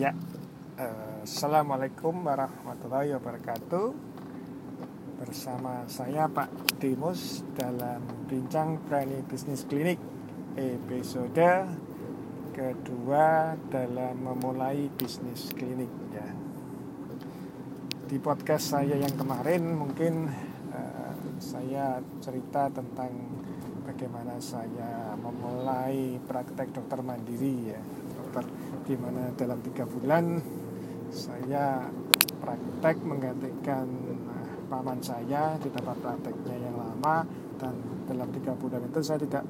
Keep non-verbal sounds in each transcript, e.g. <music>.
Ya, eh, Assalamualaikum warahmatullahi wabarakatuh Bersama saya Pak Dimus dalam Bincang Berani Bisnis Klinik Episode kedua dalam memulai bisnis klinik ya. Di podcast saya yang kemarin mungkin eh, saya cerita tentang bagaimana saya memulai praktek dokter mandiri ya dokter di mana dalam tiga bulan saya praktek menggantikan eh, paman saya di tempat prakteknya yang lama dan dalam tiga bulan itu saya tidak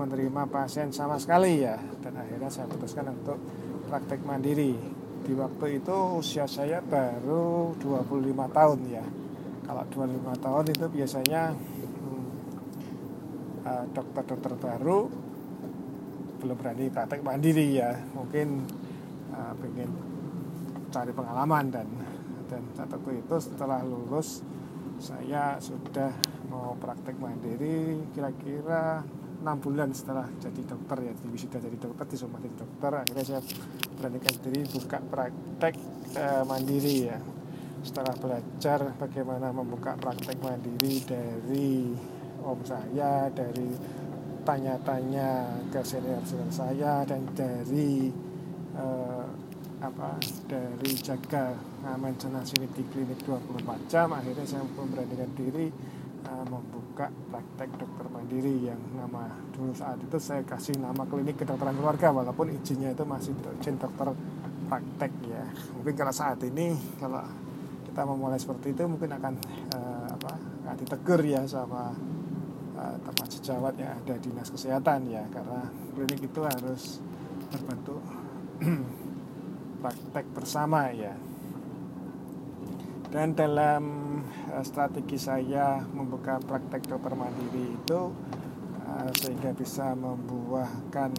menerima pasien sama sekali ya. Dan akhirnya saya putuskan untuk praktek mandiri. Di waktu itu usia saya baru 25 tahun ya. Kalau 25 tahun itu biasanya hmm, eh, dokter-dokter baru belum berani praktek mandiri ya. Mungkin uh, pengen cari pengalaman dan dan saat itu setelah lulus saya sudah mau praktek mandiri kira-kira enam bulan setelah jadi dokter ya. Jadi sudah jadi dokter di jadi dokter akhirnya saya beranikan diri buka praktek uh, mandiri ya. Setelah belajar bagaimana membuka praktek mandiri dari om saya dari tanya-tanya ke senior senior saya dan dari uh, apa dari jaga aman ini di klinik 24 jam akhirnya saya memberanikan diri uh, membuka praktek dokter mandiri yang nama dulu saat itu saya kasih nama klinik kedokteran keluarga walaupun izinnya itu masih izin dokter praktek ya. Mungkin kalau saat ini kalau kita memulai seperti itu mungkin akan uh, apa akan ditegur ya sama uh, tempat sejawat yang ada dinas kesehatan ya karena klinik itu harus berbentuk <clears throat> praktek bersama ya. Dan dalam uh, strategi saya membuka praktek dokter mandiri itu uh, sehingga bisa membuahkan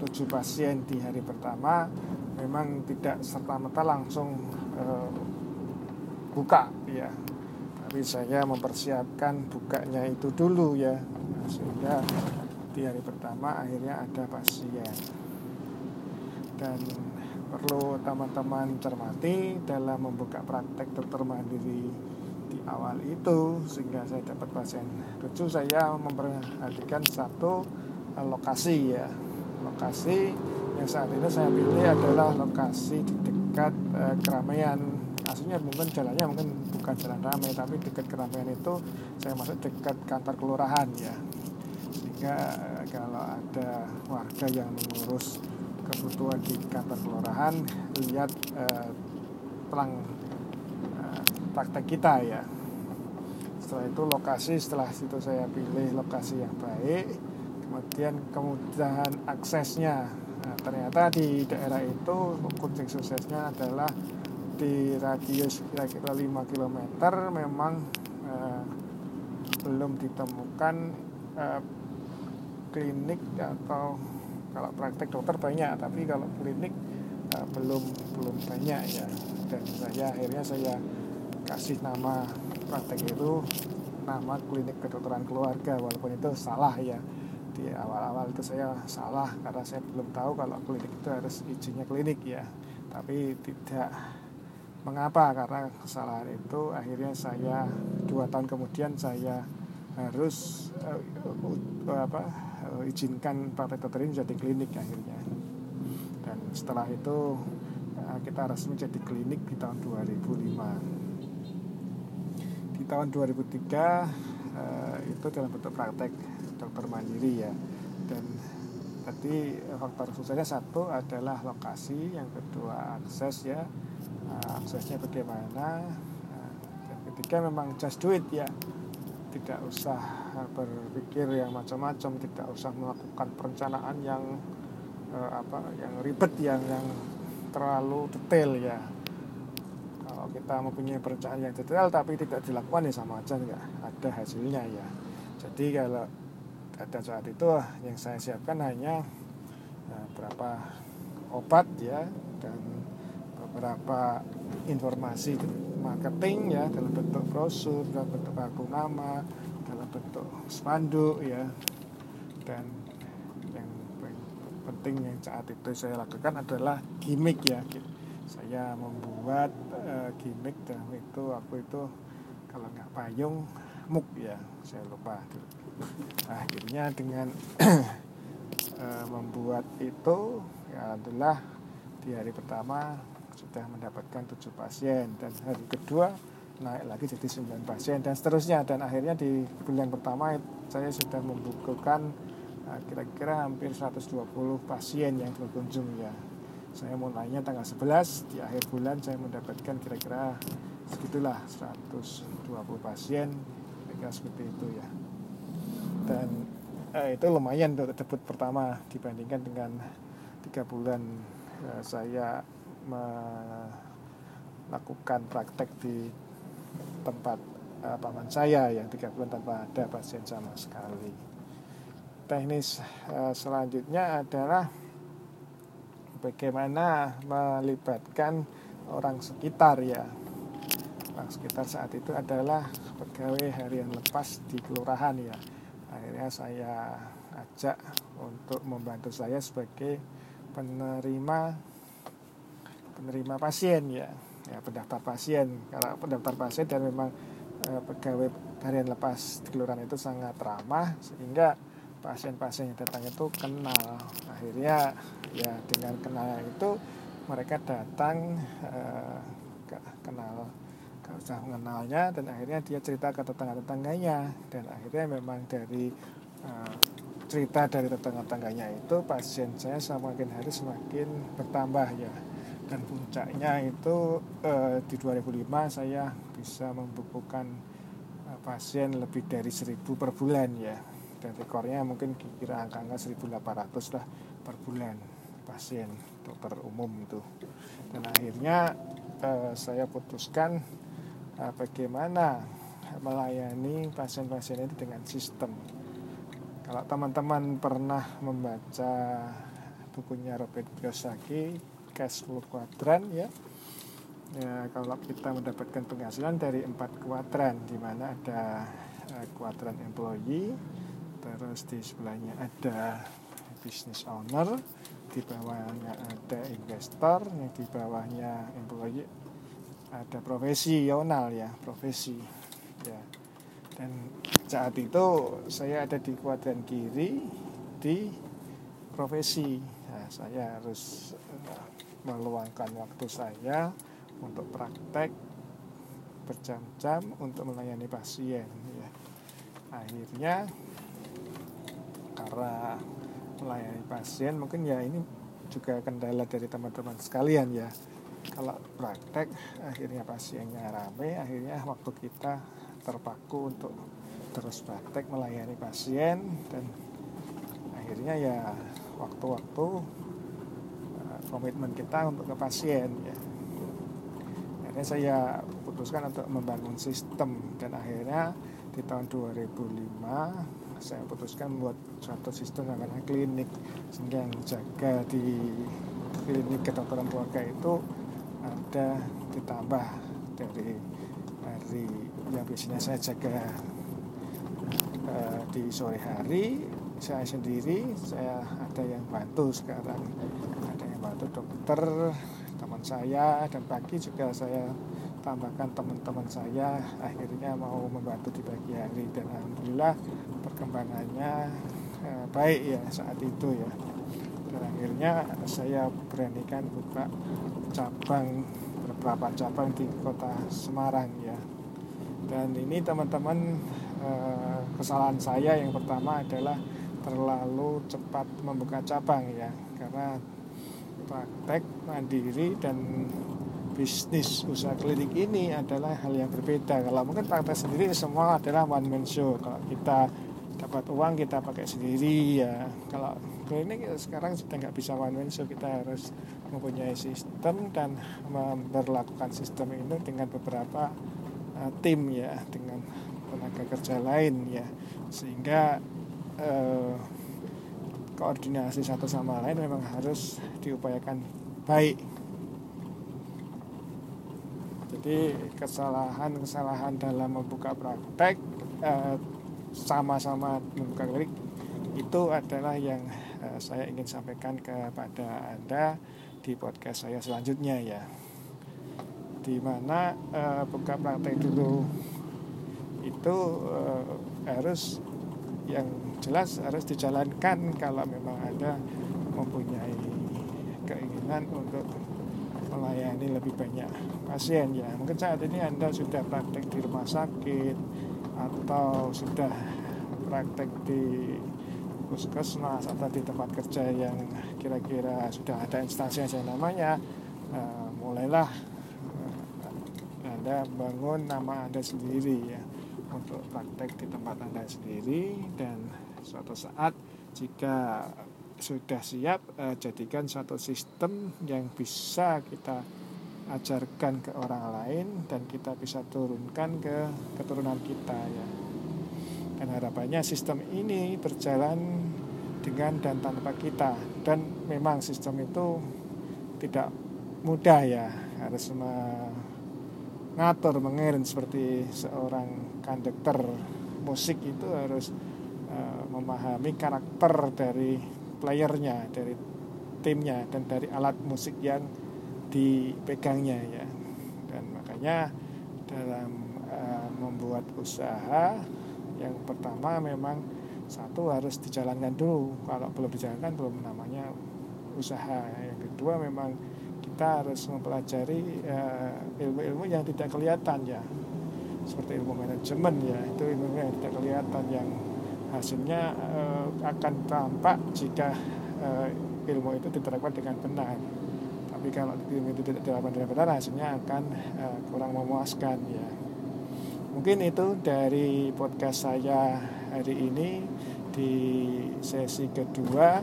tujuh pasien di hari pertama memang tidak serta merta langsung buka ya tapi saya mempersiapkan bukanya itu dulu ya. Sehingga di hari pertama akhirnya ada pasien. Dan perlu teman-teman cermati dalam membuka praktek dokter mandiri di awal itu sehingga saya dapat pasien. Lucu saya memperhatikan satu eh, lokasi ya. Lokasi yang saat ini saya pilih adalah lokasi di dekat eh, keramaian. Aslinya mungkin jalannya mungkin bukan jalan ramai tapi dekat keramaian itu saya masuk dekat kantor kelurahan ya. Sehingga eh, kalau ada warga yang mengurus kebutuhan di kantor kelurahan lihat eh, pelang eh, praktek kita ya. Setelah itu lokasi setelah itu saya pilih lokasi yang baik kemudian kemudahan aksesnya. Nah, ternyata di daerah itu kuncing suksesnya adalah di radius kira-kira 5 km memang eh, belum ditemukan eh, klinik atau kalau praktek dokter banyak tapi kalau klinik eh, belum belum banyak ya. Dan saya akhirnya saya kasih nama praktek itu nama klinik kedokteran keluarga walaupun itu salah ya. Di awal-awal itu saya salah karena saya belum tahu kalau klinik itu harus izinnya klinik ya. Tapi tidak Mengapa? Karena kesalahan itu akhirnya saya dua tahun kemudian saya harus uh, uh, apa uh, izinkan dokter ini menjadi klinik akhirnya. Dan setelah itu uh, kita resmi jadi klinik di tahun 2005. Di tahun 2003 uh, itu dalam bentuk praktek dokter mandiri ya. Dan tadi faktor suksesnya satu adalah lokasi, yang kedua akses ya aksesnya bagaimana. Nah, dan ketiga memang just do it ya tidak usah berpikir yang macam-macam tidak usah melakukan perencanaan yang eh, apa yang ribet yang yang terlalu detail ya. Kalau kita mempunyai perencanaan yang detail tapi tidak dilakukan ya sama aja nggak ada hasilnya ya. Jadi kalau pada saat itu yang saya siapkan hanya nah, berapa obat ya dan beberapa informasi marketing ya dalam bentuk brosur, dalam bentuk kartu nama, dalam bentuk spanduk ya. Dan yang penting yang saat itu saya lakukan adalah gimmick ya. Saya membuat uh, gimmick dan itu aku itu kalau nggak payung muk ya. Saya lupa. Akhirnya dengan uh, <clears throat> membuat itu ya alhamdulillah di hari pertama sudah mendapatkan tujuh pasien. Dan hari kedua naik lagi jadi 9 pasien dan seterusnya. Dan akhirnya di bulan pertama saya sudah membukukan uh, kira-kira hampir 120 pasien yang berkunjung ya. Saya mulainya tanggal 11 di akhir bulan saya mendapatkan kira-kira segitulah 120 pasien kira seperti itu ya. Dan eh, itu lumayan untuk debut pertama dibandingkan dengan tiga bulan eh, saya melakukan praktek di tempat uh, paman saya yang tiga bulan tanpa ada pasien sama sekali. Teknis uh, selanjutnya adalah bagaimana melibatkan orang sekitar ya. Orang sekitar saat itu adalah pegawai harian lepas di kelurahan ya. Akhirnya saya ajak untuk membantu saya sebagai penerima penerima pasien ya. Ya pendaftar pasien. Karena pendaftar pasien dan memang e, pegawai harian lepas di kelurahan itu sangat ramah sehingga pasien-pasien yang datang itu kenal. Akhirnya ya dengan kenal itu mereka datang e, kenal usah mengenalnya dan akhirnya dia cerita ke tetangga-tetangganya. Dan akhirnya memang dari e, cerita dari tetangga-tetangganya itu pasien saya semakin hari semakin bertambah ya dan puncaknya itu eh, di 2005 saya bisa membukukan eh, pasien lebih dari 1000 per bulan ya. Dan rekornya mungkin kira angka-angka 1800 lah per bulan pasien dokter umum itu. Dan akhirnya eh, saya putuskan eh, bagaimana melayani pasien-pasien itu dengan sistem. Kalau teman-teman pernah membaca bukunya Robert Kiyosaki cash flow kuadran ya. Ya kalau kita mendapatkan penghasilan dari empat kuadran di mana ada uh, employee terus di sebelahnya ada business owner di bawahnya ada investor yang di bawahnya employee ada profesional ya profesi ya. Dan saat itu saya ada di kuadran kiri di profesi. Nah, saya harus meluangkan waktu saya untuk praktek berjam-jam untuk melayani pasien ya. akhirnya karena melayani pasien mungkin ya ini juga kendala dari teman-teman sekalian ya kalau praktek akhirnya pasiennya rame akhirnya waktu kita terpaku untuk terus praktek melayani pasien dan akhirnya ya waktu-waktu komitmen kita untuk ke pasien ya. Akhirnya saya putuskan untuk membangun sistem dan akhirnya di tahun 2005 saya putuskan membuat suatu sistem namanya klinik sehingga yang jaga di klinik kedokteran keluarga itu ada ditambah dari hari yang biasanya saya jaga uh, di sore hari saya sendiri saya ada yang bantu sekarang. Membantu dokter teman saya dan pagi juga saya tambahkan teman-teman saya. Akhirnya mau membantu di pagi hari. Dan alhamdulillah perkembangannya eh, baik ya saat itu ya. Dan akhirnya saya beranikan buka cabang beberapa cabang di kota Semarang ya. Dan ini teman-teman eh, kesalahan saya yang pertama adalah terlalu cepat membuka cabang ya karena praktek mandiri dan bisnis usaha klinik ini adalah hal yang berbeda. Kalau mungkin praktek sendiri semua adalah one man show. Kalau kita dapat uang kita pakai sendiri ya. Kalau klinik sekarang sudah nggak bisa one man show. Kita harus mempunyai sistem dan memperlakukan sistem ini dengan beberapa uh, tim ya, dengan tenaga kerja lain ya, sehingga uh, koordinasi satu sama lain memang harus diupayakan baik. Jadi kesalahan-kesalahan dalam membuka praktek eh, sama-sama membuka klinik itu adalah yang eh, saya ingin sampaikan kepada anda di podcast saya selanjutnya ya. Di mana uh, buka praktek dulu itu uh, harus yang jelas harus dijalankan kalau memang ada mempunyai keinginan untuk melayani lebih banyak pasien ya. Mungkin saat ini anda sudah praktek di rumah sakit atau sudah praktek di puskesmas atau di tempat kerja yang kira-kira sudah ada instansi yang namanya uh, mulailah uh, anda bangun nama anda sendiri ya untuk praktek di tempat anda sendiri dan suatu saat jika sudah siap uh, jadikan suatu sistem yang bisa kita ajarkan ke orang lain dan kita bisa turunkan ke keturunan kita ya. Dan harapannya sistem ini berjalan dengan dan tanpa kita. Dan memang sistem itu tidak mudah ya. Harus mengatur mengirim seperti seorang konduktor musik itu harus uh, memahami karakter dari playernya dari timnya dan dari alat musik yang dipegangnya ya. Dan makanya dalam uh, membuat usaha yang pertama memang satu harus dijalankan dulu. Kalau belum dijalankan belum namanya usaha. Yang kedua memang kita harus mempelajari eh, ilmu-ilmu yang tidak kelihatan ya. Seperti ilmu manajemen ya. Itu ilmu yang tidak kelihatan yang hasilnya uh, akan tampak jika uh, ilmu itu diterapkan dengan benar. Tapi kalau ilmu itu tidak diterapkan dengan benar hasilnya akan uh, kurang memuaskan ya. Mungkin itu dari podcast saya hari ini. Di sesi kedua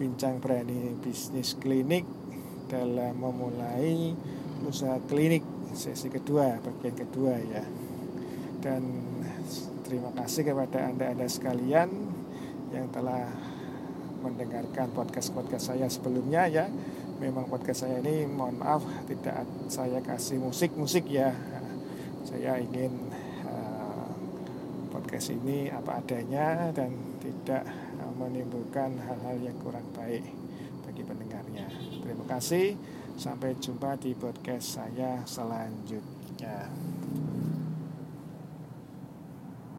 bincang berani bisnis klinik dalam memulai usaha klinik sesi kedua bagian kedua ya. Dan terima kasih kepada anda-anda sekalian yang telah mendengarkan podcast-podcast saya sebelumnya ya. Memang podcast saya ini mohon maaf tidak saya kasih musik-musik ya. Saya ingin podcast ini apa adanya dan tidak uh, menimbulkan hal-hal yang kurang baik bagi pendengarnya. Terima kasih. Sampai jumpa di podcast saya selanjutnya.